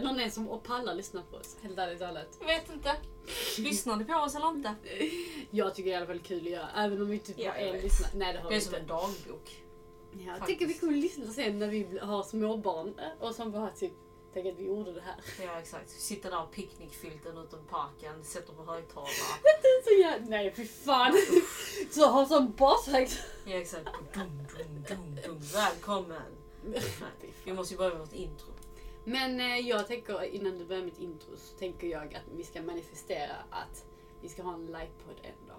det någon ens som pallar lyssna på oss? Helt ärligt talat. Jag vet inte. Lyssnar ni på oss eller inte? Jag tycker det är i alla fall kul att göra, även om vi typ Ja, har en lyssnare. Nej det har Det är som en dagbok. Ja, jag tycker vi kommer lyssna sen när vi har småbarn och som bara typ, tänk att vi gjorde det här. Ja exakt. Sitter där picknickfilten utom parken, sätter på högtalare. Så jag, nej fy fan. Så har sån bashögt. Ja exakt. Dum, dum, dum, dum. Välkommen! Nej, vi måste ju börja med vårt intro. Men eh, jag tänker innan du börjar mitt intro så tänker jag att vi ska manifestera att vi ska ha en livepodd en dag.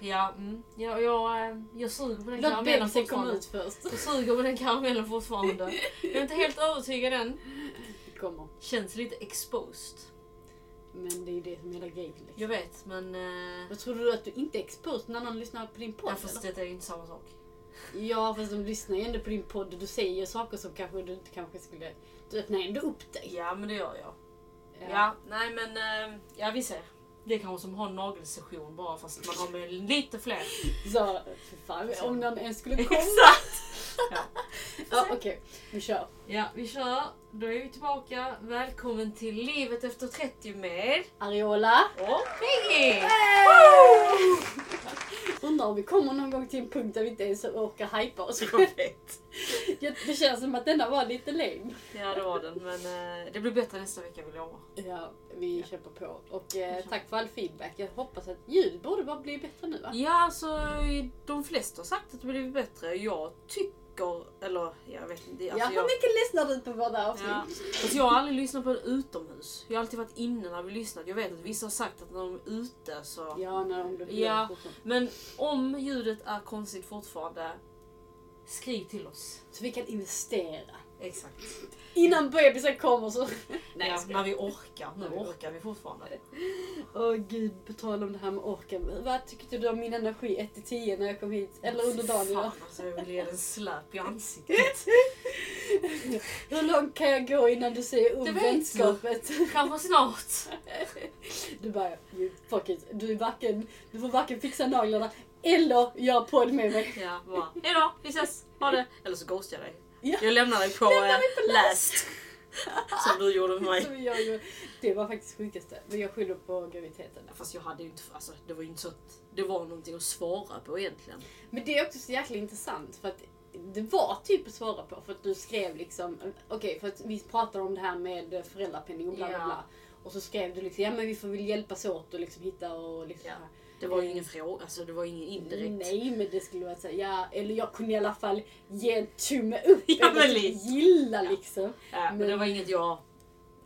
Ja, mm. jag, jag, eh, jag suger på den Låt karamellen bebisen komma fortfarande. ut först. Jag suger på den karamellen fortfarande. Jag är inte helt övertygad än. Det kommer. Känns lite exposed. Men det är ju det som är hela grejen. Liksom. Jag vet men... Eh, Vad tror du att du inte är exposed när någon lyssnar på din podd? ja, fast eller? det är ju inte samma sak. Ja fast de lyssnar ju ändå på din podd och du säger saker som kanske du inte kanske skulle... Du öppnar ändå upp dig. Ja men det gör jag. Ja, nej men eh, ja vi ser. Det är kanske som att ha en nagelsession bara fast man har med lite fler. Så, för fan, om någon ens skulle komma. Exakt! Ja. Ja okej, vi kör. ja vi kör. Då är vi tillbaka. Välkommen till Livet efter 30 med Ariola. och Piggy! Undrar om vi kommer någon gång till en punkt där vi inte ens orkar hypa oss. Ja, Det känns som att denna var lite lame. Ja det var den men eh, det blir bättre nästa vecka vill jag lova. Ja, vi Ja. kämpar på. Och eh, tack för all feedback. Jag hoppas att ljudet borde bara bli bättre nu va? Ja alltså de flesta har sagt att det blivit bättre. Jag tycker, eller jag vet inte. ja, Alltså, hur jag, mycket lyssnar du på våra avsnitt? Ja. Alltså jag har aldrig lyssnat på det utomhus. Jag har alltid varit inne när vi lyssnat. Jag vet att vissa har sagt att när de är ute så... Ja, när de blir Ja. ja. Men om ljudet är konstigt fortfarande, skriv till oss. Så vi kan investera. Exakt. Innan bebisen kommer så... Nej, ja, när vi orkar. Nu orkar vi fortfarande. Åh gud, på tal om det här med orken. Vad tyckte du om min energi 1-10 när jag kom hit? Eller under dagen idag? Fan alltså jag vill ge dig en släp i ansiktet. Hur långt kan jag gå innan du säger upp vet vänskapet? Kanske snart. Du bara, you fuck it. Du, är varken, du får varken fixa naglarna eller göra podd med mig. Ja, bara hejdå, vi ses, ha det. Eller så ghostar jag dig. Ja. Jag dig på, Lämna eh, last. Som du gjorde med mig. Det var faktiskt sjukaste. Men jag skyller på graviditeten. Fast jag hade ju inte, alltså, det var ju inte så att det var någonting att svara på egentligen. Men det är också så jäkla intressant för att det var typ att svara på för att du skrev liksom, okej för att vi pratade om det här med föräldrapenning och bla bla Ja. bla. Och så skrev du liksom, ja men vi får väl hjälpas åt och liksom hitta och liksom Ja. Så. Det var ju ingen fråga, alltså det var ingen indirekt. Nej men det skulle vara såhär, ja eller jag kunde i alla fall ge en tumme upp Ja, eller men typ lite. gilla Ja. liksom. Ja, men, Men- det var inget jag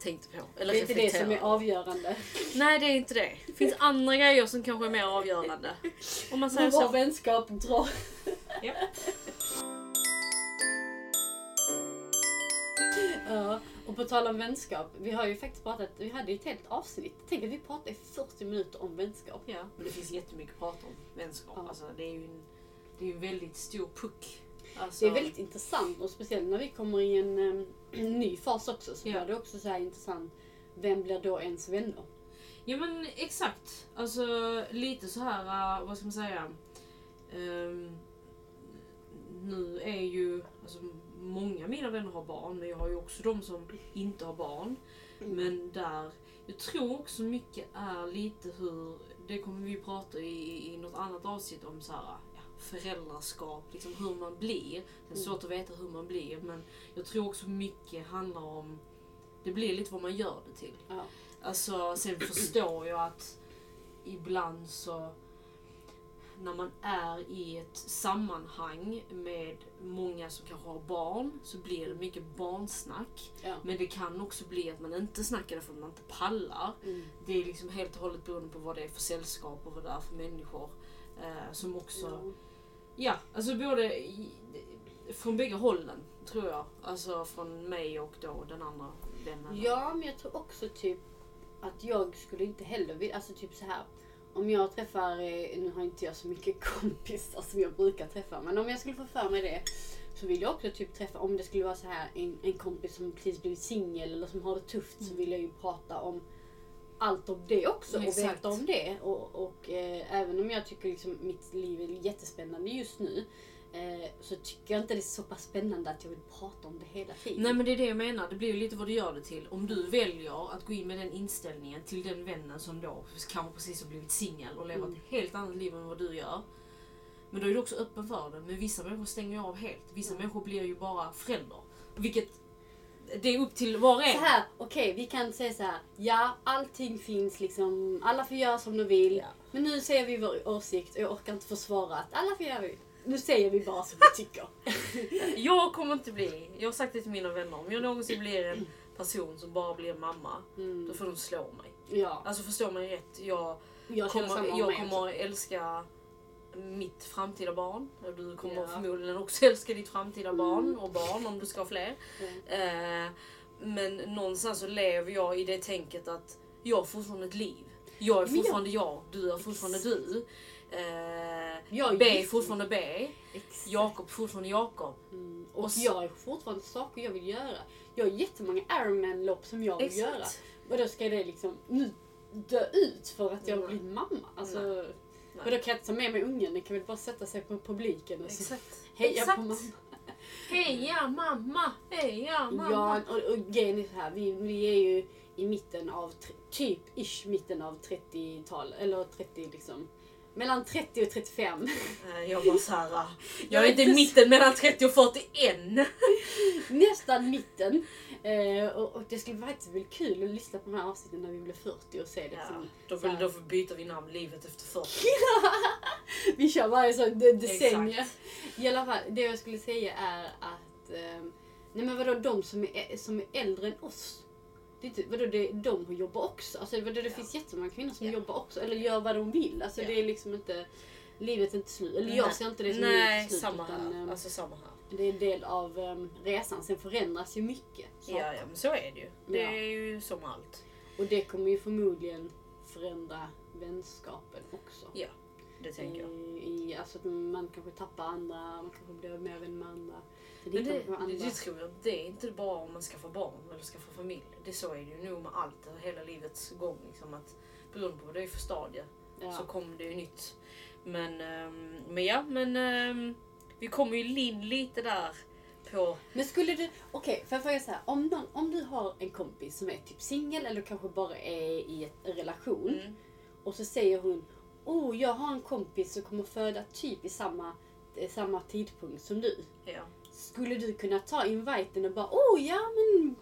tänkte på. Eller Det är inte det som är avgörande. Nej det är inte det. Det finns andra grejer som kanske är mer avgörande. Om man säger Hur vår så. vänskap drar. Ja. Ja, och på tal om vänskap. Vi har ju faktiskt pratat, vi hade ju ett helt avsnitt. Tänk att vi pratade i 40 minuter om vänskap. ja. Men det finns jättemycket att prata om vänskap. Ja. Alltså, det är ju en, det är en väldigt stor puck. Alltså, Det är väldigt intressant och speciellt när vi kommer i en, en ny fas också så Ja. blir det också så här intressant. Vem blir då ens vänner? Ja men exakt. Alltså lite så här, uh, vad ska man säga. Ehm, nu är ju, alltså många av mina vänner har barn men jag har ju också de som inte har barn. Men där, jag tror också mycket är lite hur, det kommer vi prata i, i något annat avsnitt om så här, ja, föräldraskap, liksom hur man blir. Det är svårt att veta hur man blir men jag tror också mycket handlar om, det blir lite vad man gör det till. Ja. Alltså sen förstår jag att ibland så när man är i ett sammanhang med många som kanske har barn så blir det mycket barnsnack. Ja. Men det kan också bli att man inte snackar därför att man inte pallar. Mm. Det är liksom helt och hållet beroende på vad det är för sällskap och vad det är för människor. Eh, som också, Ja. ja, alltså både i, från bägge hållen tror jag. Alltså från mig och då den andra vännen. Ja, men jag tror också typ att jag skulle inte heller vilja, alltså typ så här. Om jag träffar, eh, nu har inte jag så mycket kompisar som jag brukar träffa, men om jag skulle få för mig det så vill jag också typ träffa, om det skulle vara så här en, en kompis som precis blivit singel eller som har det tufft så vill jag ju prata om allt om det också och Exakt. veta om det. Och, och eh, även om jag tycker liksom mitt liv är jättespännande just nu så tycker jag inte det är så pass spännande att jag vill prata om det hela tiden. Nej men det är det jag menar, det blir ju lite vad du gör det till. Om du väljer att gå in med den inställningen till den vännen som då kanske precis har blivit singel och lever Mm. ett helt annat liv än vad du gör. Men då är du också öppen för det. Men vissa människor stänger ju av helt. Vissa Ja. människor blir ju bara förälder. Vilket, det är upp till var och en. Så här, okej vi kan säga så här. Ja, allting finns liksom. Alla får göra som de vill. Ja. Men nu säger vi vår åsikt och jag orkar inte försvara att alla får göra. Nu säger vi bara som vi tycker. Jag kommer inte bli, jag har sagt det till mina vänner, om jag någonsin blir en person som bara blir mamma, då Mm. får de slå mig. Ja, Alltså förstå mig rätt, jag jag kommer, om jag kommer älska mitt framtida barn. Du kommer Ja. förmodligen också älska ditt framtida barn och barn om du ska ha fler. också. Eh, men någonstans så lever jag i det tänket att jag har fortfarande ett liv. Jag är Men jag- fortfarande jag, du är fortfarande du. Eh, Jag är B fortfarande B. Exakt. Jakob fortfarande Jakob. Mm. Och, Och jag har fortfarande saker jag vill göra. Jag har jättemånga Ironman-lopp som jag vill göra. Och då ska det liksom nu dö ut för att jag Nej. blir mamma. Alltså, Nej. och då kan jag inte ta med mig ungen, den kan väl bara sätta sig på publiken och så Exakt. heja Exakt. på mamma. Heja mamma! Heja mamma! Ja, och, och grejen är så här, vi, vi är ju i mitten av, typ ish mitten av 30-tal, eller 30 liksom. Mellan 30 och 35. Eh, Jag bara såhär, jag är inte i mitten mellan 30 och 41. Nästan mitten. Eh, och, och det skulle faktiskt bli kul att lyssna på de här avsnitten när vi blir 40 och se det Ja, då, då byter vi namn livet efter 40. Vi kör varje sån de- decennium. I alla fall, det jag skulle säga är att... ehm, nej men vadå, de som är, som är äldre än oss. Det är inte, vadå, det, de jobbar också. Alltså, vadå, det Ja. finns jättemånga kvinnor som Ja. jobbar också. Eller gör vad de vill. Alltså, Ja. det är liksom inte... Livet är inte slut. Eller jag ser inte det som Nej, livets slut. samma utan, här. ehm, Alltså samma här. Det är en del av ehm, resan. Sen förändras ju mycket. Ja, ja, men så är det ju. Det är ju som allt. Och det kommer ju förmodligen förändra vänskapen också. Ja, det tänker jag. I, alltså att man kanske tappar andra, man kanske blir mer vän med andra. Men det, det, andra. det tror jag, det är inte bara om man skaffar barn eller skaffar familj. Det så är det ju nog med allt, hela livets gång. Liksom, att beroende på vad det är för stadie ja. så kommer det ju nytt. Men, ehm, men ja, men ehm, vi kommer ju in lite där på... Men skulle du, okej får jag fråga så här, om, någon, om du har en kompis som är typ singel eller kanske bara är i en relation Mm, och så säger hon Oh, jag har en kompis som kommer föda typ i samma, eh, samma tidpunkt som du. ja. Skulle du kunna ta inviten och bara oh ja men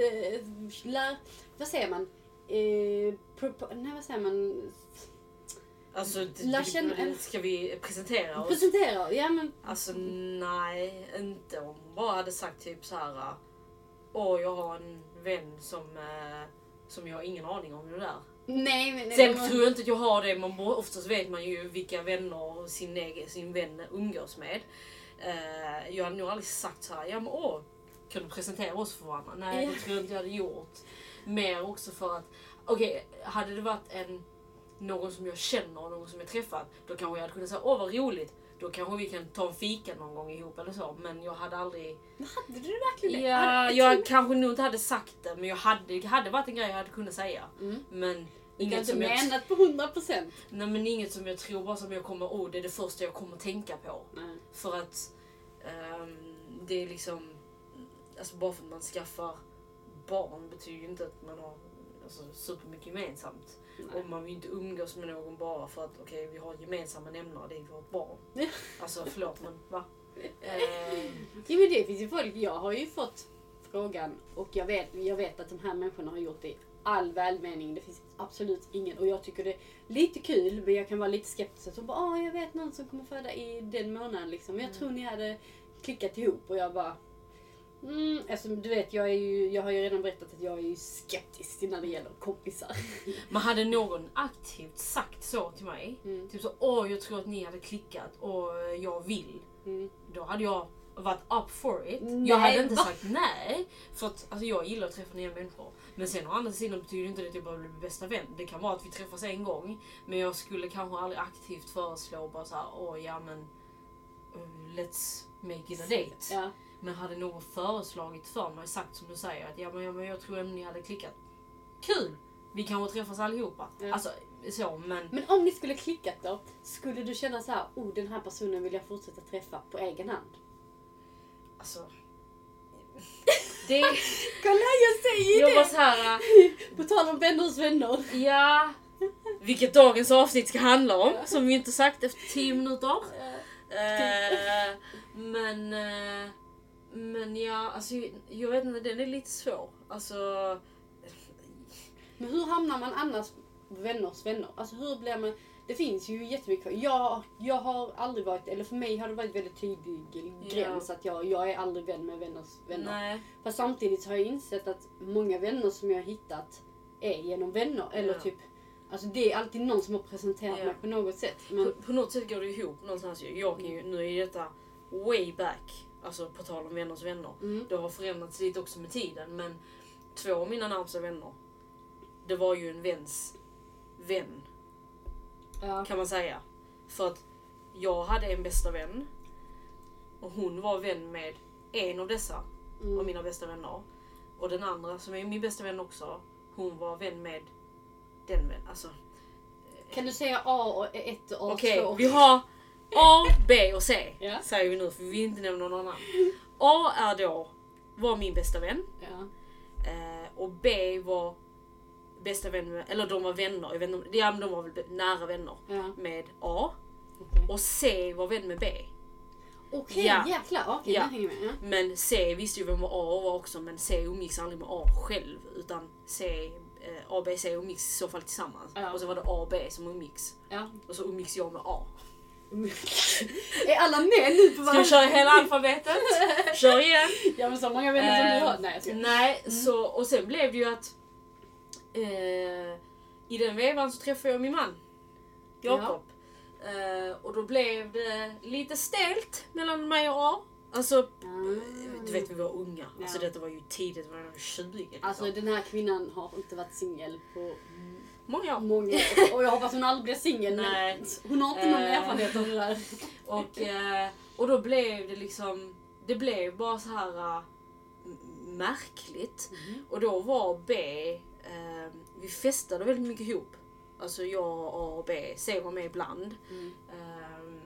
eh, lär, vad säger man? Eh, propo- nej vad säger man? Alltså, känna ska vi presentera oss? Presentera, ja men Alltså nej, inte om hon bara hade sagt typ så här. Åh, jag har en vän som, eh, som jag har ingen aning om det där. Nej men Sen men- tror jag inte att jag har det, man, oftast vet man ju vilka vänner sin, egen, sin vän umgås med. Eh, jag hade nog aldrig sagt så här, ja men åh, kan du presentera oss för varandra? Nej, Ja. det tror jag inte jag hade gjort. Mer också för att, okej, hade det varit en, någon som jag känner och någon som jag träffat, då kanske jag hade kunnat säga, åh vad roligt. Då kanske vi kan ta en fika någon gång ihop eller så. Men jag hade aldrig... Men hade du verkligen det? Ja, jag kanske nog inte hade sagt det, men jag hade, det hade varit en grej jag hade kunnat säga. Mm. Men Du kan inget inte som, jag, menat på 100 procent. nej, men inget som jag tror bara som jag kommer, oh, det är det första jag kommer tänka på. Nej. För att ehm, det är liksom, alltså bara för att man skaffar barn betyder ju inte att man har alltså, supermycket gemensamt. Nej. Och man vill inte umgås med någon bara för att okej vi har gemensamma nämnare, det är vårt barn. Alltså förlåt men va? Ehm, Jo men det finns ju folk, jag har ju fått frågan och jag vet, jag vet att de här människorna har gjort det i all välmening. Det finns absolut ingen och jag tycker det är lite kul men jag kan vara lite skeptisk. Så bara, Åh, jag vet någon som kommer föda i den månaden liksom. Men jag Mm. tror ni hade klickat ihop och jag bara Mm, alltså, du vet, jag, är ju, jag har ju redan berättat att jag är ju skeptisk när det gäller kompisar. Men hade någon aktivt sagt så till mig, Mm, typ så åh jag tror att ni hade klickat och jag vill. mm. Då hade jag varit up for it. Nej, jag hade inte va? sagt nej. För att alltså, jag gillar att träffa nya människor. Men sen å andra sidan betyder inte det att jag bara blir bästa vän. Det kan vara att vi träffas en gång. Men jag skulle kanske aldrig aktivt föreslå bara såhär, åh ja men uh, let's make it a date. Ja. Men hade någon föreslagit för mig, sagt som du säger, att ja men, ja, men jag tror att ni hade klickat. Kul! Vi kanske träffas allihopa. Ja. Alltså så men Men om ni skulle klickat då, skulle du känna så här, oh den här personen vill jag fortsätta träffa på egen hand? alltså. Det, Kolla jag säger jag det! var så här. På tal om vänners vänner. ja. Vilket dagens avsnitt ska handla om, som vi inte sagt efter 10 minuter. Eh, men, eh, men ja, alltså jag vet inte, den är lite svår. Alltså, Men hur hamnar man annars vänners vänner? Alltså hur blir man... Det finns ju jättemycket. Jag, jag har aldrig varit, eller för mig har det varit väldigt tydlig gräns att jag, jag är aldrig vän med vänners vänner. nej. Fast samtidigt har jag insett att många vänner som jag har hittat är genom vänner. Eller Ja. typ, alltså det är alltid någon som har presenterat Ja. mig på något sätt. Men, På, på något sätt går det ihop någonstans. Jag kan ju, nu är detta way back, alltså på tal om vänners vänner. mm, Det har förändrats lite också med tiden men två av mina närmsta vänner, det var ju en väns vän ja, kan man säga. För att jag hade en bästa vän och hon var vän med en av dessa av mm, mina bästa vänner. Och den andra som är min bästa vän också, hon var vän med den vän. Alltså, Kan du säga A och 1 och A2? Okej, vi har A, B och C. Ja. Säger vi nu för vi vill inte nämna någon annan. A är då, var min bästa vän. Ja. Eh, och B var bästa vän eller de var vänner, jag vet inte, ja, de var väl nära vänner Ja. med A. Okej, Och C var vän med B. Okej, Ja. jäklar. Okej, Ja. med. Ja. Men C visste ju vem var A var också men C umgicks aldrig med A själv utan C, eh, A, B, C umgicks i så fall tillsammans. Ja. Och så var det A och B som umgicks. Och så umgicks jag med A. är alla med nu på Ska vi köra hela alfabetet? Kör igen! Ja men så många vänner som du Eh, har. Nej jag skojar. Nej, så, och sen blev det ju att eh, i den vevan så träffade jag min man Jakob. Eh, och då blev det lite stelt mellan mig och A. Alltså, Ah. du vet vi var unga. Ja. Alltså detta var ju tidigt, var 20 liksom. Alltså den här kvinnan har inte varit singel på Många många. Och jag hoppas hon aldrig blir singel. Nej. Hon har inte någon Eh. erfarenhet av det där. Och, eh, och då blev det liksom, det blev bara så här m- märkligt. Och då var B, eh, vi festade väldigt mycket ihop. Alltså jag, A och B, C var med ibland. Mm. Ehm,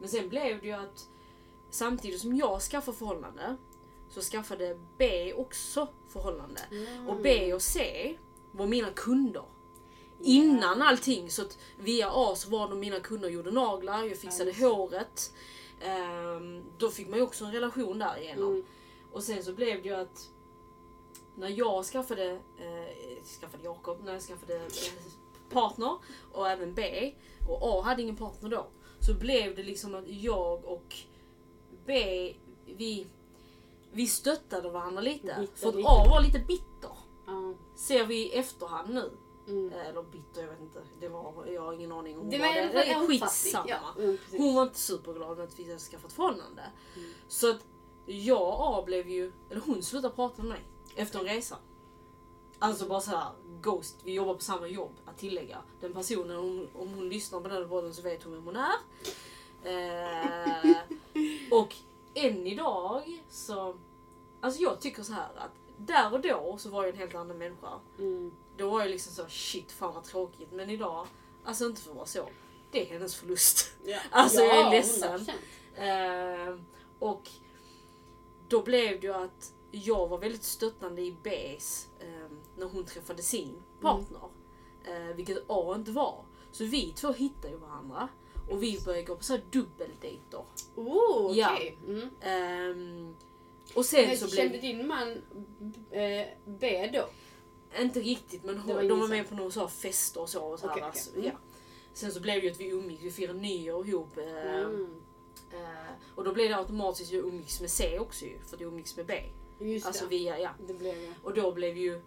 men sen blev det ju att samtidigt som jag skaffade förhållande så skaffade B också förhållande. Mm. Och B och C var mina kunder. Innan allting så att via A så var de mina kunder och gjorde naglar, jag fixade just håret. Ehm, då fick man ju också en relation därigenom. Mm. Och sen så blev det ju att när jag skaffade, eh, skaffade Jakob, när jag skaffade eh, partner och även B och A hade ingen partner då. Så blev det liksom att jag och B, vi, vi stöttade varandra lite. Bitter för att. A var lite bitter. Ja. Ser vi i efterhand nu. Mm. Eh, Eller bitter, jag vet inte. Det var, jag har ingen aning om hon Det var fall det. är skitsamma. Ja, mm. Hon var inte superglad att vi hade skaffat förhållande. Mm. Så att jag och A blev ju, eller hon slutade prata med mig efter en resa. Alltså bara såhär, Ghost, vi jobbar på samma jobb, att tillägga. Den personen, om, om hon lyssnar på den här podden så vet hon vem hon är. Eh, och än idag så, alltså jag tycker så här att där och då så var jag en helt annan människa. Mm. Då var jag liksom så shit fan vad tråkigt. Men idag, alltså inte för att vara så. Det är hennes förlust. Ja. Alltså, jag är ledsen. 100%. Eh, och då blev det ju att jag var väldigt stöttande i B's eh, när hon träffade sin partner. Eh, vilket A inte var. Så vi två hittade ju varandra. Och vi började gå på så här dubbeldejter. Oh, Ja. okej. Mm. Ehm, och sen så Kände blev din man eh, B då? Inte riktigt men hon, var de var med på några så här och så. Och så här, Okej, alltså. Mm. ja. Sen så blev det ju att vi umgicks, vi firade nyår ihop. Eh, Mm. eh, och då blev det automatiskt att jag umgicks med C också ju, för att jag umgicks med B. Just Alltså det. via, ja. Det blev det. Och då blev ju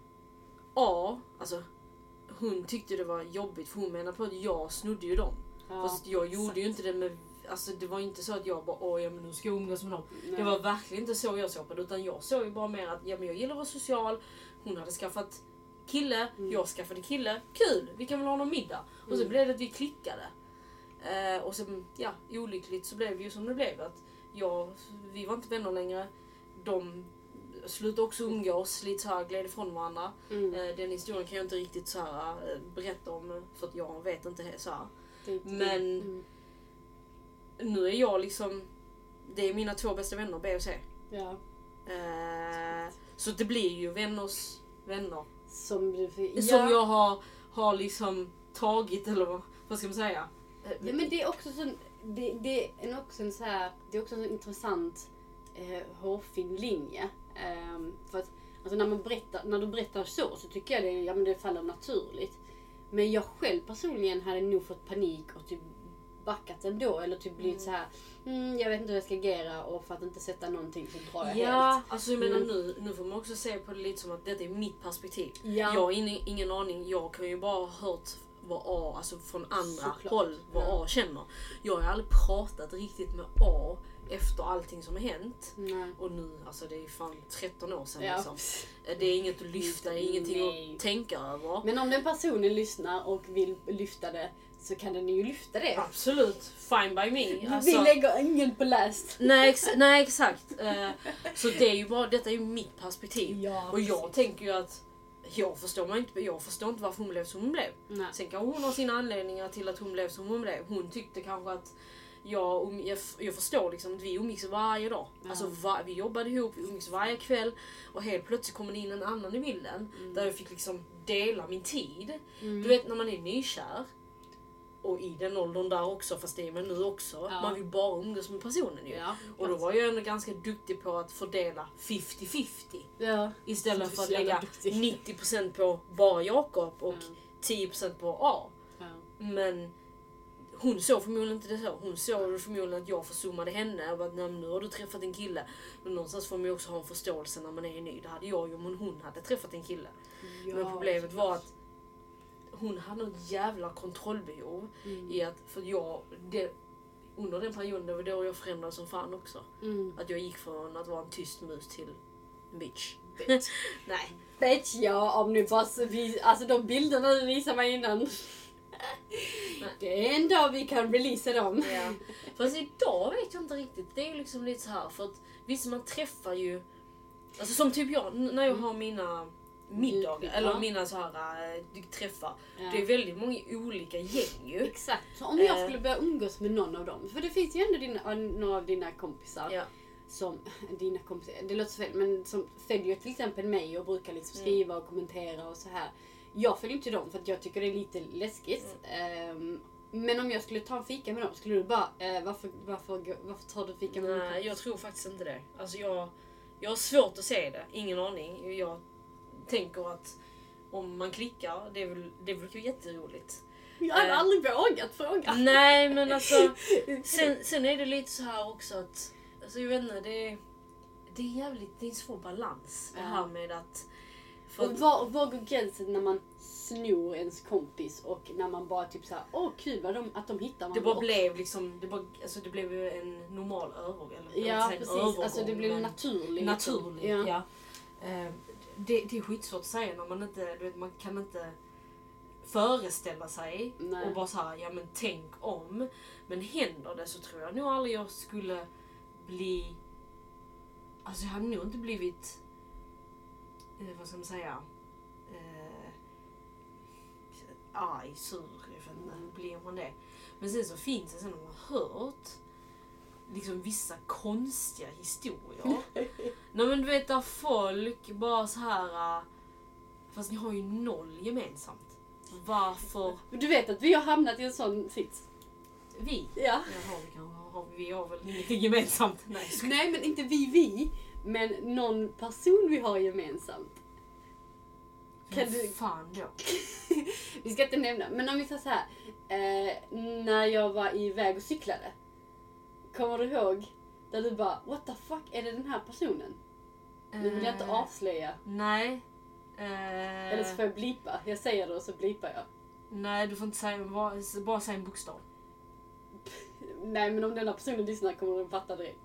A, alltså hon tyckte det var jobbigt för hon menade på att jag snodde ju dem. Ja, Fast jag gjorde exakt. ju inte det med, alltså det var inte så att jag bara åh ja men nu ska jag umgås med dem. Nej. Det var verkligen inte så jag såg på det utan jag såg ju bara mer att ja, men jag gillar att vara social, hon hade skaffat kille, Mm. jag skaffade kille, kul, vi kan väl ha någon middag. Och så Mm. blev det att vi klickade. Eh, och sen, ja, olyckligt så blev det ju som det blev. Att jag, vi var inte vänner längre. De slutade också umgås, lite såhär gled ifrån varandra. Mm. Eh, den historien kan jag inte riktigt så här, eh, berätta om för att jag vet inte så här. Men- Mm. Nu är jag liksom, det är mina två bästa vänner B och C. Ja. Eh, så det blir ju vänners vänner. Som. Ja. Som jag har, har liksom tagit, eller vad, ska man säga? Eh, Ja, men det är också så, det, det är också en så här, det är också en intressant eh, hårfin linje. Ehm, för att alltså när, man berättar, när du berättar så så tycker jag det, ja, men det faller naturligt. Men jag själv personligen hade nog fått panik och typ backat ändå. Eller typ blivit Mm. så här, mm, jag vet inte hur jag ska agera och för att inte sätta någonting så drar jag Ja, helt. alltså jag menar Mm. nu, nu får man också se på det lite som att detta är mitt perspektiv. Ja. Jag har ingen, ingen aning, jag kan ju bara ha hört vad A, alltså från andra Såklart. håll, vad Ja. A känner. Jag har aldrig pratat riktigt med A efter allting som har hänt. Nej. Och nu, alltså det är fan 13 år sedan Ja. liksom. Det är inget att lyfta, det är ingenting Nej. att tänka över. Men om den personen lyssnar och vill lyfta det så kan den ju lyfta det. Absolut, fine by me. Vi Alltså, lägger ingen på läst. nej, ex, nej exakt. Eh, så det är ju bara, detta är ju mitt perspektiv. Ja, Och jag precis. tänker ju att jag förstår, mig inte, jag förstår inte varför hon blev som hon blev. Nej. Sen kanske hon har sina anledningar till att hon blev som hon blev. Hon tyckte kanske att jag, jag, förstår liksom att vi umgicks varje dag. Ja. Alltså va, vi jobbade ihop, vi umgicks varje kväll. Och helt plötsligt kommer det in en annan i bilden. Där jag fick liksom dela min tid. Mm. Du vet när man är nykär. Och i den åldern där också, fast det är man nu också. Ja. Man vill bara umgås med personen ju. Ja, Och då var jag ändå ganska duktig på att fördela 50-50. ja. Istället för att lägga duktig. 90% på bara Jakob och Ja. 10% på A. Ja. Men hon såg förmodligen inte det så. Hon såg förmodligen att jag försummade henne och bara, "Nej, nu har du träffat en kille. Men någonstans får man ju också ha en förståelse när man är ny. Det hade jag ju om hon hade träffat en kille. men problemet var att hon hade något jävla kontrollbehov Mm. i att, för jag, det, under den perioden, det var då jag förändrades som fan också. Mm. Att jag gick från att vara en tyst mus till bitch. Bitch. Nej. Bitch, ja om ni bara alltså de bilderna du visade mig innan. Det är en dag vi kan releasa dem. Ja. Fast idag vet jag inte riktigt. Det är liksom lite så här för att visst man träffar ju, alltså som typ jag, när jag har mina middagar Mm, eller ja. mina så här äh, träffar. Ja. Det är väldigt många olika gäng ju. Exakt. Så om jag Eh. skulle börja umgås med någon av dem, för det finns ju ändå dina, några av dina kompisar Ja. som, dina kompisar, det låter så fel, men som följer till exempel mig och brukar liksom Mm. skriva och kommentera och så här. Jag följer inte dem för att jag tycker det är lite läskigt. Ehm, men om jag skulle ta en fika med dem, skulle du bara, eh, varför, varför, varför tar du fika med Nej, jag tror faktiskt inte det. Alltså jag, jag har svårt att se det, ingen aning. Jag tänker att om man klickar, det är väl, det är väl jätteroligt. Jag hade eh. aldrig vågat fråga. Nej men alltså, sen, sen är det lite så här också att, alltså jag vet inte, det är, det är jävligt, det är en svår balans det här med att... För Och var, var går gränsen när man snor ens kompis och när man bara typ såhär, åh kul vad de, att de hittar det varandra bara också." blev liksom, det, bara, alltså det blev ju en normal övergång. Eller, Ja precis, övergång, alltså det blev naturligt. naturligt. Ja. Ja. Eh, det, det är skitsvårt att säga när man inte, du vet, man kan inte föreställa sig Nej. och bara såhär, ja men tänk om. Men händer det så tror jag nog aldrig jag skulle bli... Alltså jag hade nog inte blivit... Eh, vad ska man säga? Eh, arg, sur, jag vet inte. Blir man det? Men sen så finns det, sen har man hört liksom vissa konstiga historier. Nej men du vet där folk bara så här. äh, Fast ni har ju noll gemensamt. Varför Du vet att vi har hamnat i en sån sits. vi? Ja. Jaha, vi, kan, har, vi har väl ingenting gemensamt? Nej. Nej men inte vi vi, men någon person vi har gemensamt. Kan du- fan då? Vi ska inte nämna, men om vi säger så här. Eh, när jag var iväg och cyklade. Kommer du ihåg? Där du bara, what the fuck, är det den här personen? Nu vill jag inte Eh, avslöja. Nej. Eh, Eller så får jag blipa. Jag säger det och så blipar jag. Nej, du får inte säga, bara, bara säga en bokstav. Nej men om den här personen lyssnar kommer den fatta direkt.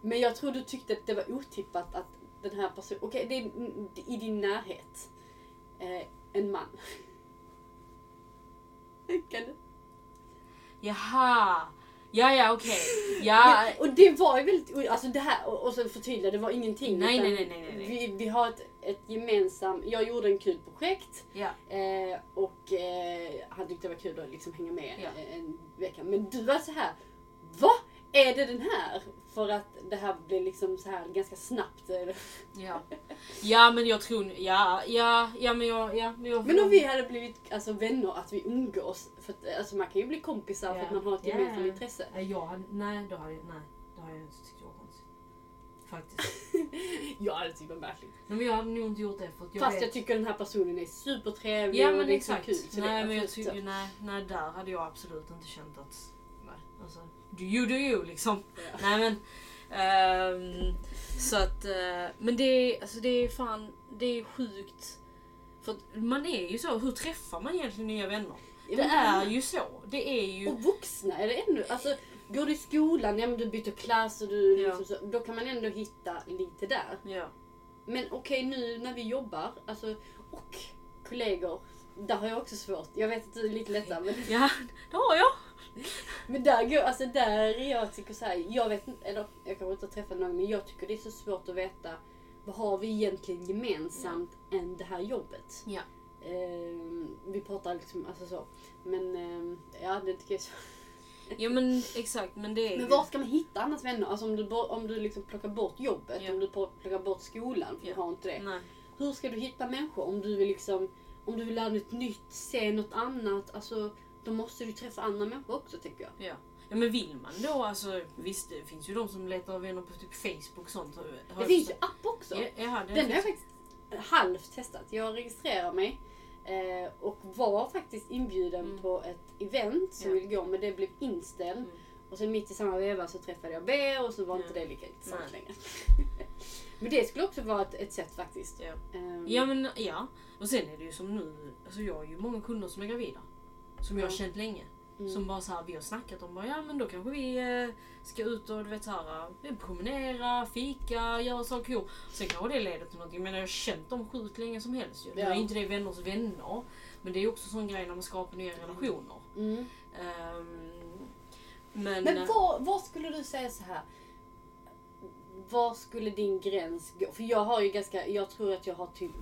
Men jag tror du tyckte att det var otippat att den här personen, okej det är i din närhet. Eh, en man. kan du? Jaha! Ja, ja, okej. Ja, Men, och det var ju väldigt, alltså det här, och, och så förtydliga, det var ingenting. Nej, nej, nej, nej, nej. Vi, vi har ett, ett gemensamt, jag gjorde en kul projekt ja. eh, och eh, han tyckte det var kul att liksom hänga med Ja. en vecka. Men du var så här, vad är det den här? För att det här blev liksom så här ganska snabbt. Ja. ja, men jag tror... Ja, ja, ja, men jag... Ja, men, jag Men om vi hade blivit alltså, vänner, att vi umgås. För att, alltså, man kan ju bli kompisar för Ja. att man har ett Ja. gemensamt intresse. Jag hade... Nej, då hade jag... Nej, då hade jag inte tyckt det var konstigt. Faktiskt. Jag hade tyckt det var märkligt. Nej, men jag hade nog inte gjort det för jag Fast vet... jag tycker den här personen är supertrevlig Ja och men det är så exakt. kul. Så nej det, men jag tycker, nej, nej där hade jag absolut inte känt att, nej alltså, do you do you liksom. Ja. Nej men, ehm, så att, eh, men det är, alltså det är fan, det är sjukt. För man är ju så, hur träffar man egentligen nya vänner? Det är ju så. Det är ju, Och vuxna är det ännu. Alltså, går du i skolan, ja men du byter klass och du Ja. liksom så, då kan man ändå hitta lite där. ja. Men okej nu när vi jobbar, alltså, och kollegor, där har jag också svårt. Jag vet att du är lite lättare men, Ja, det har jag. men där går, alltså där är jag tycker så här, jag vet inte, eller jag kanske inte har träffat någon men jag tycker det är så svårt att veta vad har vi egentligen gemensamt än det här jobbet. Ja. Ehm, vi pratar liksom, alltså så. Men ehm, ja, det tycker jag är så. Ja men exakt, men det är Men var ska man hitta annars vänner? Alltså om du, om du liksom plockar bort jobbet, Ja. om du plockar bort skolan, för Ja. du har inte det. Nej. Hur ska du hitta människor om du vill liksom, om du vill lära dig något nytt, se något annat, alltså då måste du träffa andra människor också tycker jag. Ja. ja men vill man då, alltså visst det finns ju de som letar vänner på typ Facebook och sånt. har Det finns ju app också. Ja, ja, det Den har jag faktiskt halvt testat. Jag registrerar mig eh, och var faktiskt inbjuden Mm. på ett event som Ja. ville gå men det blev inställt. Mm. Och sen mitt i samma veva så träffade jag B och så var inte det lika intressant längre. men det skulle också vara ett, ett sätt faktiskt. Ja. Ehm, ja men ja. Och sen är det ju som nu, alltså jag har ju många kunder som är gravida. Som jag har känt länge. mm. Som bara så här, vi har snackat om bara, ja men då kanske vi eh, ska ut och du vet så här, eh, promenera, fika, göra saker. Jo. Sen kanske det leder till någonting. Men jag har känt dem sjukt länge som helst ju. Nu Ja. är inte det vänners vänner. Men det är också sån grej när man skapar nya relationer. Mm. Ehm, men, Men eh, var, var skulle du säga så här? Var skulle din gräns gå? För jag har ju ganska, jag tror att jag har till,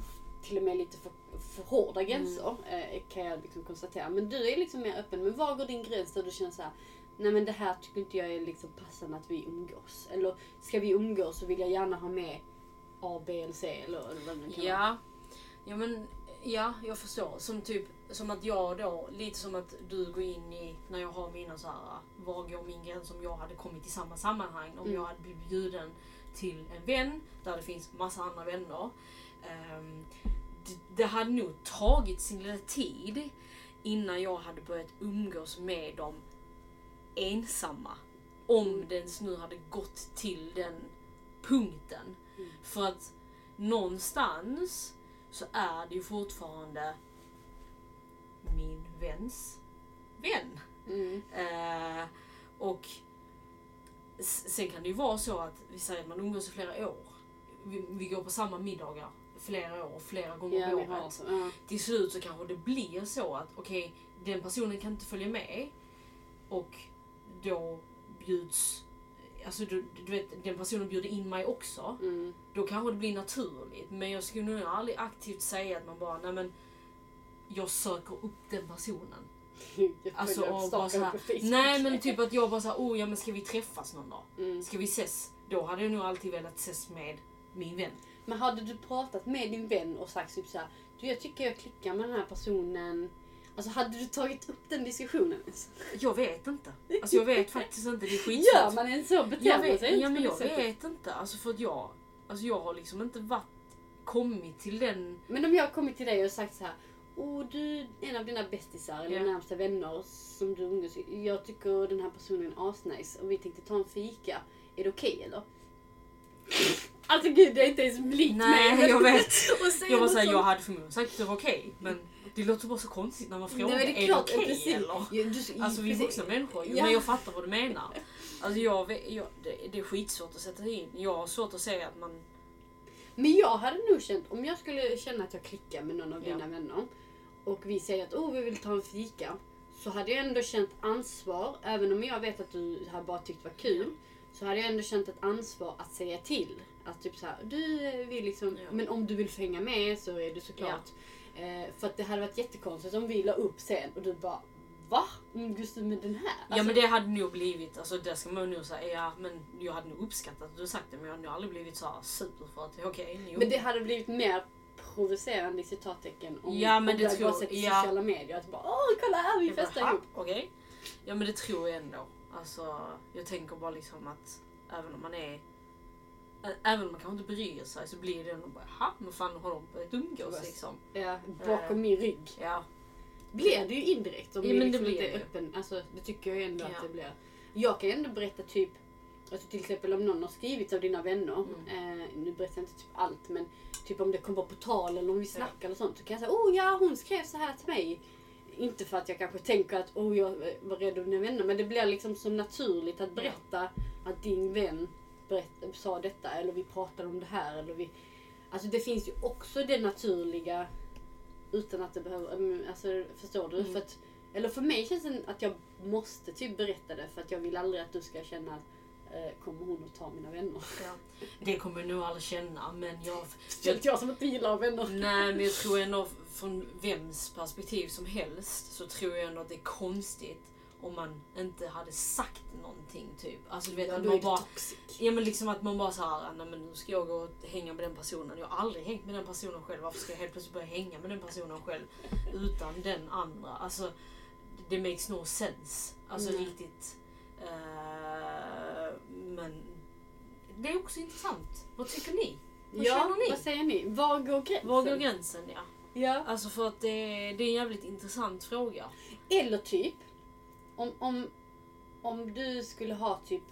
till och med lite för, för hårda gränser. Eh, kan jag liksom konstatera. Men du är liksom mer öppen. Men var går din gräns där du känner så här? Nej men det här tycker inte jag är liksom passande att vi umgås. Eller ska vi umgås så vill jag gärna ha med A, B eller C eller vad det nu kan vara. Ja. Ja men, ja jag förstår. Som typ, som att jag då, lite som att du går in i, när jag har mina så här, var går min gräns om jag hade kommit i samma sammanhang, om Mm. jag hade blivit bjuden till en vän där det finns massa andra vänner. Ehm, det, det hade nog tagit sin lilla tid innan jag hade börjat umgås med dem ensamma. Om Mm. det ens nu hade gått till den punkten. Mm. För att någonstans så är det ju fortfarande min väns vän. Mm. Eh, och sen kan det ju vara så att vi säger att man umgås i flera år. Vi, vi går på samma middagar flera år, flera gånger Ja, om har året. Ja. Till slut så kanske det blir så att okej, den personen kan inte följa med och då bjuds Alltså du, du vet, den personen bjuder in mig också. Mm. Då kanske det blir naturligt. Men jag skulle nog aldrig aktivt säga att man bara, nej men jag söker upp den personen. Alltså, och bara så här, på Facebook. Nej men typ att jag bara såhär, oh ja men ska vi träffas någon dag? Mm. Ska vi ses? Då hade jag nog alltid velat ses med min vän. Men hade du pratat med din vän och sagt typ såhär, du jag tycker jag klickar med den här personen. Alltså hade du tagit upp den diskussionen? ens? Jag vet inte. Alltså jag vet faktiskt inte, det är Gör skitsvårt. man en så beter vet, sig ja, men jag sättet. vet inte. Alltså för att jag, alltså jag har liksom inte varit, kommit till den... Men om jag har kommit till dig och sagt så här. Åh du, en av dina bästisar eller Ja. närmsta vänner som du umgås med. Jag tycker den här personen är asnice och vi tänkte ta en fika. Är det okej eller? Alltså gud det är inte ens mig. Nej, men- jag vet. och säga Jag var något såhär, sånt. jag hade förmodligen sagt att det var okej. Men det låter bara så konstigt när man frågar, Nej, men är det okej precis. eller? Ja, du- Alltså vi är precis. vuxna människor ju, Ja. men jag fattar vad du menar. Alltså jag, vet- jag, det, det är skitsvårt att sätta sig in. Jag har svårt att säga att man... Men jag hade nog känt, om jag skulle känna att jag klickar med någon av Ja. vänner och vi säger att oh, vi vill ta en fika. så hade jag ändå känt ansvar, även om jag vet att du har bara tyckt det var kul, så hade jag ändå känt ett ansvar att säga till. Att typ såhär, du eh, vill liksom, Ja. men om du vill hänga med så är du såklart. Eh, för att det hade varit jättekonstigt om vi la upp sen och du bara, va? Du med den här? ja Alltså, men det hade nog blivit, alltså det ska man nog säga, ja men jag hade nog uppskattat att du sagt det men jag hade nog aldrig blivit så här super för att okej, ni men det hade blivit mer provocerande i citattecken om, Ja, men om det du hade tror- sett i ja. sociala medier. Att bara, åh kolla här vi festar "Ha, ihop. Okej. Ja men det tror jag ändå. Alltså, jag tänker bara liksom att även om man är Även om man kanske inte bryr sig så blir det ändå bara ha men fan har de börjat umgås liksom. Ja, bakom min rygg. Ja. Blir det ju indirekt om Ja, men liksom det inte blir är det. öppen. Alltså det tycker jag ändå Ja. att det blir. Jag kan ändå berätta typ, alltså till exempel om någon har skrivit av dina vänner. Mm. Eh, nu berättar jag inte typ allt men typ om det kommer på tal eller om vi snackar eller sånt. Så kan jag säga, oh ja hon skrev så här till mig. Inte för att jag kanske tänker att oh, jag var rädd om dina vänner men det blir liksom så naturligt att berätta att din vän berätt, sa detta eller vi pratade om det här. Eller vi, alltså det finns ju också det naturliga utan att det behöver, mm, alltså förstår du? Mm. För att, eller för mig känns det att jag måste typ berätta det för att jag vill aldrig att du ska känna att eh, kommer hon att ta mina vänner? ja. Det kommer jag nog aldrig känna men jag... Känns jag som att du gillar vänner? Nej men jag tror ändå från vems perspektiv som helst så tror jag ändå att det är konstigt om man inte hade sagt någonting typ. Alltså du vet ja, att man bara toxic. Ja men liksom att man bara såhär, nej men nu ska jag gå och hänga med den personen. Jag har aldrig hängt med den personen själv. Varför ska jag helt plötsligt börja hänga med den personen själv utan den andra? Alltså, det makes no sense. Alltså Nej. riktigt. Eh, men det är också intressant. Vad tycker ni? Vad Ja, känner ni? vad säger ni? Var går gränsen? Var går gränsen ja? Ja. Alltså för att det, det är en jävligt intressant fråga. Eller typ, om, om, om du skulle ha typ,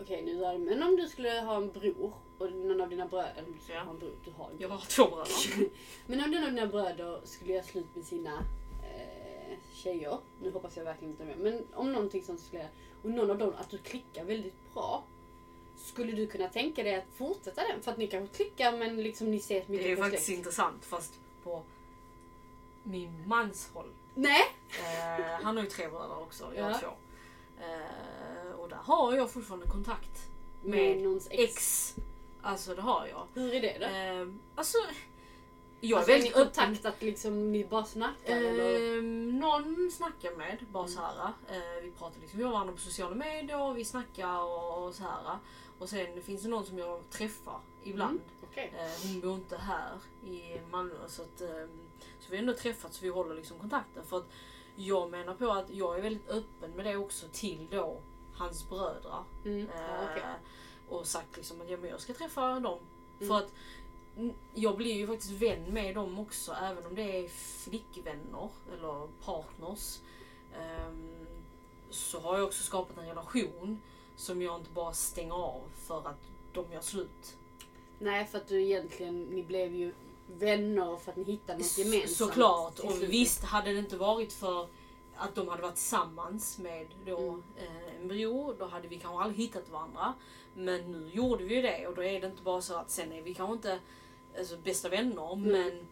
okej nu är det, men om du skulle ha en bror och någon av dina bröder, eller om du skulle Ja. ha en bror, du har en Jag bror. har två bröder. Men om någon av dina bröder skulle göra slut med sina eh, tjejer, nu hoppas jag verkligen inte det, men om någonting sånt skulle jag, och någon av dem, att du klickar väldigt bra. Skulle du kunna tänka dig att fortsätta den? För att ni kanske klickar men liksom ni ses mycket Det är ju på faktiskt släkt. intressant fast på min mans håll. Nej! Eh, han har ju tre bröder också, jag har Ja. två. Eh, och där har jag fortfarande kontakt Med med någons ex. ex. Alltså det har jag. Hur är det då? Eh, alltså, jag alltså, är väldigt öppen. kontakt att liksom ni bara snackar eller? Eh, någon snackar med, bara Mm. så här. Eh, vi pratar liksom med varandra på sociala medier, och vi snackar och, och så här. Och sen finns det någon som jag träffar ibland. Mm, Okej. Eh, hon bor inte här i Malmö så att eh, så vi ändå träffats så vi håller liksom kontakten. För att jag menar på att jag är väldigt öppen med det också till då hans bröder. Mm. Eh, okej. Och sagt liksom att jag ska träffa dem. Mm. För att jag blir ju faktiskt vän med dem också även om det är flickvänner eller partners. ehm, så har jag också skapat en relation som jag inte bara stänger av för att de gör slut. Nej för att du egentligen, ni blev ju vänner för att ni hittade något gemensamt. Såklart. Och visst, hade det inte varit för att de hade varit tillsammans med då, Mm. eh, en bror, då hade vi kanske aldrig hittat varandra. Men nu gjorde vi ju det och då är det inte bara så att sen är vi kanske inte alltså, bästa vänner Mm. men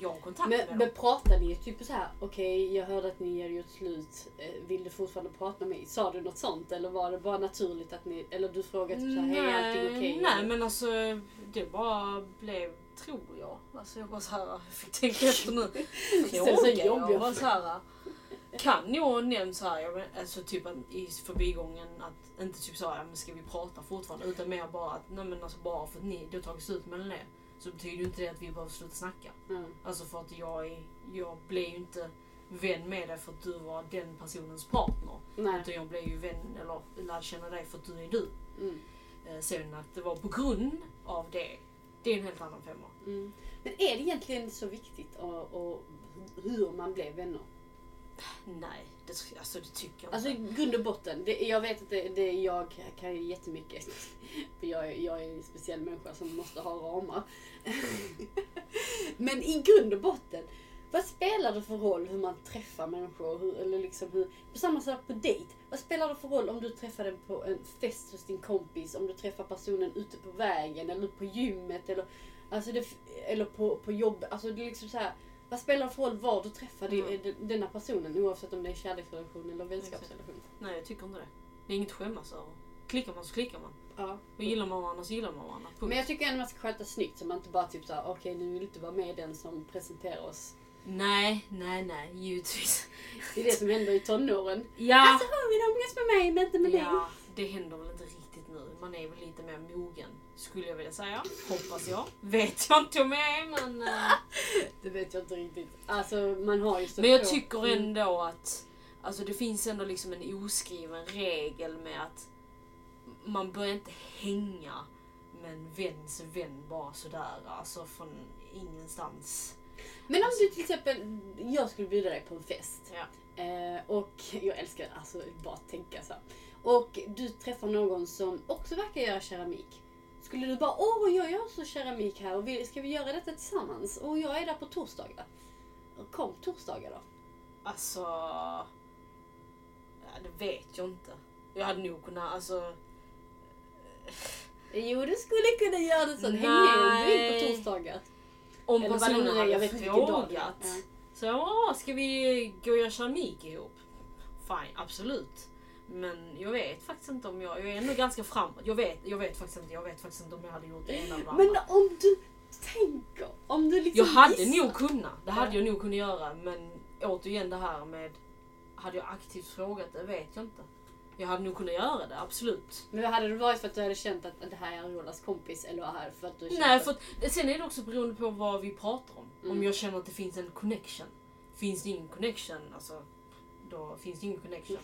jag har kontakt Men, med men dem. pratade ni typ så här, okej jag hörde att ni hade gjort slut, eh, vill du fortfarande prata med mig? Sa du något sånt eller var det bara naturligt att ni, eller du frågade typ så här, hej är allting okej? nej Eller- men alltså det bara blev, tror jag. Alltså jag bara så här, jag fick tänka efter nu. Ställ så Fråga, jobbiga jag var så här, kan jag nämnt så här, jag men, alltså typ att i förbigången att inte typ så här, ja, men ska vi prata fortfarande utan mer bara att nej men alltså bara för att ni, det har tagit slut mellan er så betyder ju inte det att vi behöver sluta snacka. Ja. Alltså för att jag är, jag blev ju inte vän med dig för att du var den personens partner. Nej. Utan jag blev ju vän, eller lärde känna dig för att du är du. Mm. Eh, sen att det var på grund av det, det är en helt annan femma. Mm. Men är det egentligen så viktigt och, och hur man blev vänner? Nej, det, alltså, det tycker jag Alltså i inte. grund och botten, det, jag vet att det, det, jag kan ju jättemycket. För jag, är- jag är en speciell människa som måste ha ramar. Men i grund och botten, vad spelar det för roll hur man träffar människor? Hur, eller liksom hur, på samma sak på dejt. Vad spelar det för roll om du träffar den på en fest hos din kompis? Om du träffar personen ute på vägen eller på gymmet? Eller, alltså det, eller på, på jobbet? Alltså det är liksom så här, vad spelar det för roll var du träffar Mm. den- denna personen oavsett om det är kärleksrelation eller vänskapsrelation? Nej, jag tycker inte det. Det är inget att skämmas över. Klickar man så klickar man. Ja. Och gillar man varandra så gillar man varandra. Punkt. Men jag tycker ändå man ska sköta snyggt så man inte bara typ såhär, okej nu vill inte vara med den som presenterar oss. Nej, nej, nej, givetvis. Det är det som händer i tonåren. Ja, Alltså hon vill umgås med mig men inte med dig. ja, det händer väl inte riktigt nu. Man är väl lite mer mogen, skulle jag vilja säga. Hoppas jag. Vet jag inte om jag är, men... eh, Det vet jag inte riktigt. Alltså man har ju så Men jag tycker Mm. ändå att alltså det finns ändå liksom en oskriven regel med att man börjar inte hänga med en väns vän bara sådär, alltså från ingenstans. Men om du till exempel, jag skulle bjuda dig på en fest. Ja. Eh, och jag älskar alltså bara tänka så. Och du träffar någon som också verkar göra keramik. Skulle du bara, åh jag gör också keramik här och vi, ska vi göra detta tillsammans? Och jag är där på torsdagar. Kom torsdagar då. Alltså... Ja, det vet jag inte. Jag hade nog kunnat, alltså... Jo du skulle kunna göra det så. Häng med om du vill på torsdagar. Om Eller personen hade jag vet frågat. Ja. Så ja, ska vi gå och göra keramik ihop? Fine, absolut. Men jag vet faktiskt inte om jag, jag är ändå ganska framåt. Jag vet, jag vet faktiskt inte, jag vet faktiskt inte om jag hade gjort det ena eller det Men andra. om du tänker, om du liksom Jag hade gissar. nog kunnat, det hade Ja. jag nog kunnat göra. Men återigen det här med, hade jag aktivt frågat det vet jag inte. Jag hade nog kunnat göra det, absolut. Men hade det varit för att du hade känt att det här är Rolas kompis eller här för att du känt Nej, för att, sen är det också beroende på vad vi pratar om. Om Mm. jag känner att det finns en connection. Finns det ingen connection, alltså då finns det ingen connection.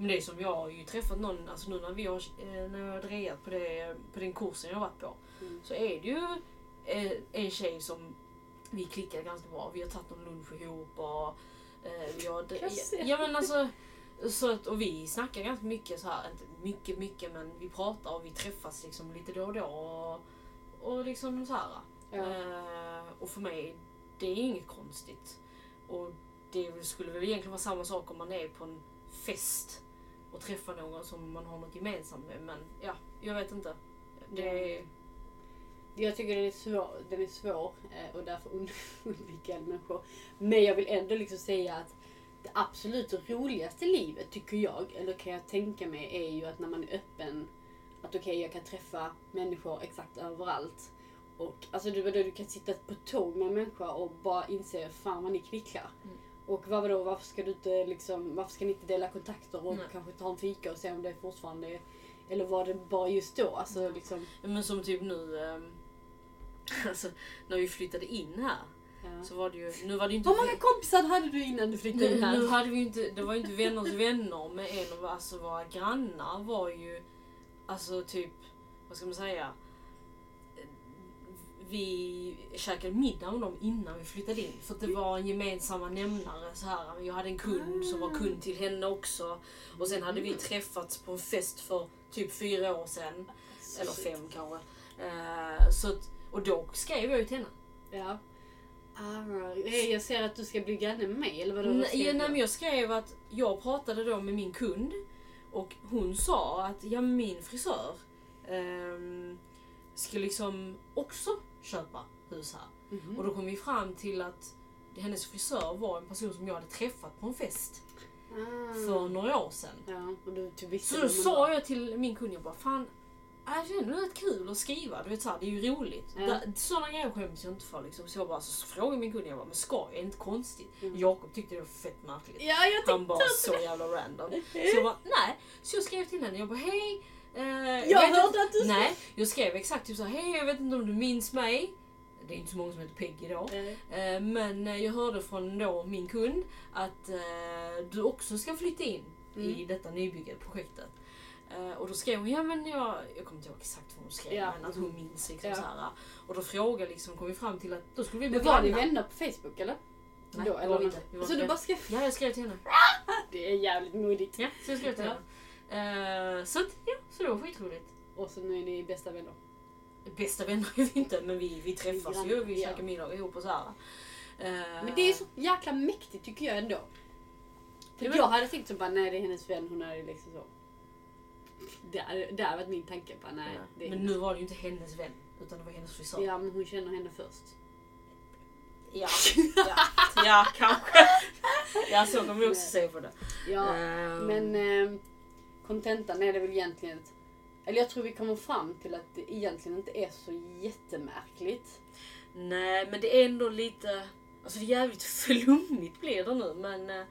Men det är som jag har ju träffat någon, alltså nu när vi har, eh, när jag har drejat på, det, på den kursen jag har varit på. Mm. Så är det ju eh, en tjej som vi klickar ganska bra. Vi har tagit någon lunch ihop och eh, vi har... Ja men alltså, så att, och vi snackar ganska mycket så här, inte mycket mycket men vi pratar och vi träffas liksom lite då och då. Och, och liksom så här. Ja. Och för mig, det är inget konstigt. Och det skulle väl egentligen vara samma sak om man är på en fest och träffar någon som man har något gemensamt med. Men ja, jag vet inte. Det är... Jag tycker den är svår, den är svår eh, och därför und- undviker jag människor. Men jag vill ändå liksom säga att det absolut roligaste livet tycker jag, eller kan jag tänka mig, är ju att när man är öppen. Att okej, jag kan träffa människor exakt överallt. Och alltså du, du kan sitta på tåg med en människa och bara inse fan vad ni kvicklar. Mm. Och vad vadå, varför ska du inte liksom, varför ska ni inte dela kontakter och Nej. kanske ta en fika och se om det fortfarande är, eller var det bara just då? Alltså Ja. liksom. Men som typ nu, ehm, alltså när vi flyttade in här Ja. så var det ju, nu var det inte... Hur många kompisar hade du innan du flyttade in här? nu hade vi inte, det var ju inte vänners vänner men en av alltså, våra grannar var ju, alltså typ, vad ska man säga? Vi käkade middag med dem innan vi flyttade in för att det var en gemensamma nämnare. Så här. Jag hade en kund som var kund till henne också. Och sen hade vi träffats på en fest för typ fyra år sedan. Eller fem kanske. Eh, så att, och då skrev jag ju till henne. Ja. Eh, Jag ser att du ska bli granne med mig, eller vadå? Skrev ja, nej, men jag skrev att jag pratade då med min kund och hon sa att ja, min frisör ehm, ska liksom också köpa hus här. Mhm. Och då kom vi fram till att hennes frisör var en person som jag hade träffat på en fest Ah. för några år sedan. Ja, och du Så då sa jag till min kund, jag bara fan är det ändå rätt kul att skriva? Du vet, så här, det är ju roligt. Ja. Ja. Sådana grejer skäms jag inte för. Liksom. Så jag bara så frågade min kund, jag bara, men ska jag? Är inte konstigt? Mm. Jakob tyckte det var fett märkligt. Ja, jag Han bara så jävla random. Så jag bara, nej. Så jag skrev till henne, jag bara hej. Eh, Jag hörde inte- att du Nej, jag skrev exakt typ så här, hej jag vet inte om du minns mig. Det är inte så många som heter Peggy då. Eh, Eh, Men eh, jag hörde från då min kund att eh, du också ska flytta in i Mm. detta nybyggarprojektet. Eh, och då skrev hon, ja men jag, jag kommer inte ihåg exakt vad hon skrev, Ja. men att hon minns liksom Ja. så här. Och då frågade liksom, kom vi fram till att då skulle vi bli Men var ni vänner på Facebook eller? Nej, Då, eller var inte. Vi var Så du bara skrev... Ja, jag skrev till henne. Det är jävligt modigt. Ja, så jag skrev till henne. Eh, så att, ja, så det var skitroligt. Och så nu är ni bästa vänner. Bästa vänner är vi inte, men vi, vi träffas ju, vi ja. käkar middag ihop och så här. Eh, Men det är så jäkla mäktigt tycker jag ändå. För jag hade tänkt så bara, nej det är hennes vän, hon är liksom så. Det hade varit min tanke bara, nej. Ja. Det är Men hennes. nu var det ju inte hennes vän, utan det var hennes frisör. Ja men hon känner henne först. Ja, ja Ja, kanske. Ja, så kan vi också se på det. Ja, Ehm, men eh, kontentan är det väl egentligen att, eller jag tror vi kommer fram till att det egentligen inte är så jättemärkligt. Nej, men det är ändå lite... Alltså det är jävligt flummigt blir det nu, men eh,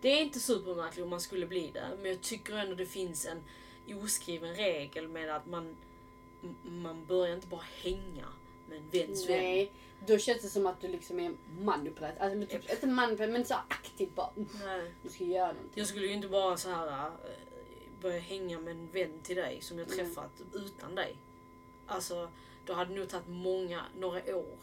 det är inte supermärkligt om man skulle bli det. Men jag tycker ändå det finns en oskriven regel med att man, man börjar inte bara hänga med en väns vän. Nej, då känns det som att du liksom är manipulerad. Alltså men typ, inte manipulerad men så aktivt bara, "Mm, Nej. du ska göra någonting. Jag skulle ju inte bara så här eh, börja hänga med en vän till dig som jag Mm. träffat utan dig. Alltså, då hade det nog tagit många, några år.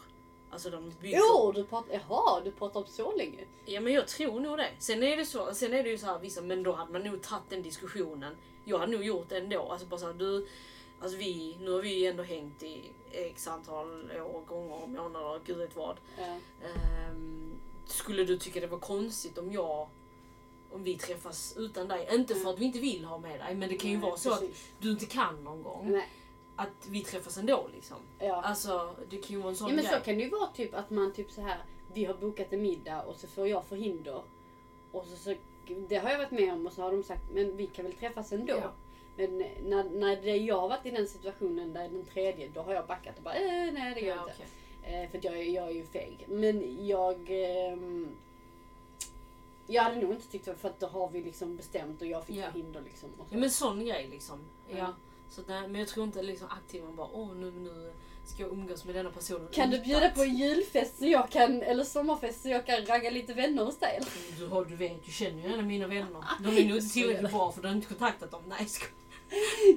Alltså de bygger... Jo, du pratar, jaha, du pratar om så länge? Ja men jag tror nog det. Sen är det, så, sen är det ju så här vissa, men då hade man nog tagit den diskussionen. Jag hade nog gjort det ändå. Alltså bara såhär, du, alltså vi, nu har vi ju ändå hängt i x antal år, gånger, månader, gud vet vad. Ja. Ehm, skulle du tycka det var konstigt om jag, om vi träffas utan dig? Inte för att vi inte vill ha med dig, men det kan ju Nej, vara så att precis. du inte kan någon gång. Nej, Att vi träffas ändå liksom. ja. Alltså det kan ju vara en sån ja men grej. så kan det ju vara typ att man typ så här vi har bokat en middag och så får jag förhinder. Och så, så, det har jag varit med om och så har de sagt men vi kan väl träffas ändå. Ja. Men när, när det, jag har varit i den situationen där den tredje, då har jag backat och bara eh, nej det gör jag ja, inte. okej. Eh, för att jag, är- jag är ju feg. Men jag... ehm, jag hade nog inte tyckt det, för att då har vi liksom bestämt och jag fick Ja. förhinder liksom. Ja men sån grej liksom. Mm. Ja. Så nej, men jag tror inte liksom aktivt man bara åh nu, nu ska jag umgås med denna personen. Kan du bjuda på en julfest så jag kan, eller sommarfest så jag kan ragga lite vänner hos dig? eller? Du, har, du vet, du känner ju en av mina vänner. De är nog inte tillräckligt bra för du har inte kontaktat dem. Nej ska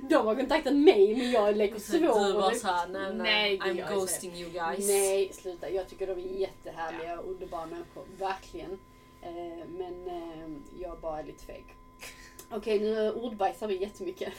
De har kontaktat mig men jag leker Så Du svår. bara såhär, nej nej, gör I'm ghosting you guys. Nej, sluta. Jag tycker de är jättehärliga och underbara människor. Verkligen. Eh, men eh, jag bara är lite feg. Okej, nu ordbajsar vi jättemycket.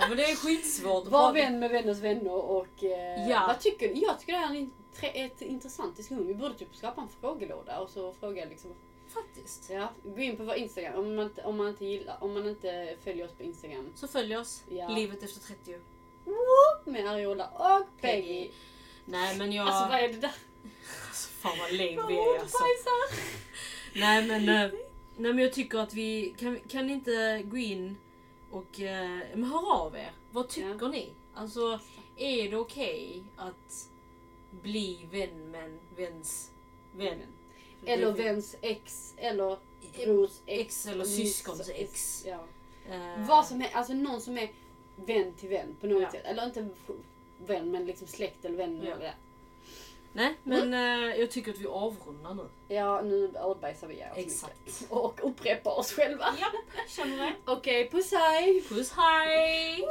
Ja, men det är skitsvårt Var vän med vänners vänner och eh, Ja. vad tycker? Jag tycker det här är en ett intressant diskussion. Vi borde typ skapa en frågelåda och så fråga liksom. Faktiskt. Ja, gå in på vår Instagram om man, inte- om man inte gillar, om man inte följer oss på Instagram. Så följ oss. Ja. Livet efter 30. Med Ariola och Peggy. Nej men jag... Alltså vad är det där? Fan vad lame vi är alltså. Nej men, eh, nej men jag tycker att vi kan, kan ni inte gå in och eh, men hör av er. Vad tycker ni? Alltså är det okej att bli vän med väns vän? Eller väns ex, eller brors ex. Ex eller syskons ex. Ja. Eh, Vad som är, alltså någon som är vän till vän på något Ja. sätt. Eller inte vän men liksom släkt eller vän. Ja. Ja, Nej, mm. men mm. eh, jag tycker att vi avrundar nu. Ja, nu ödbajsar vi oss Exakt. Och upprepar oss själva. Ja, känner det. Okej, okay, puss hej! Puss hej!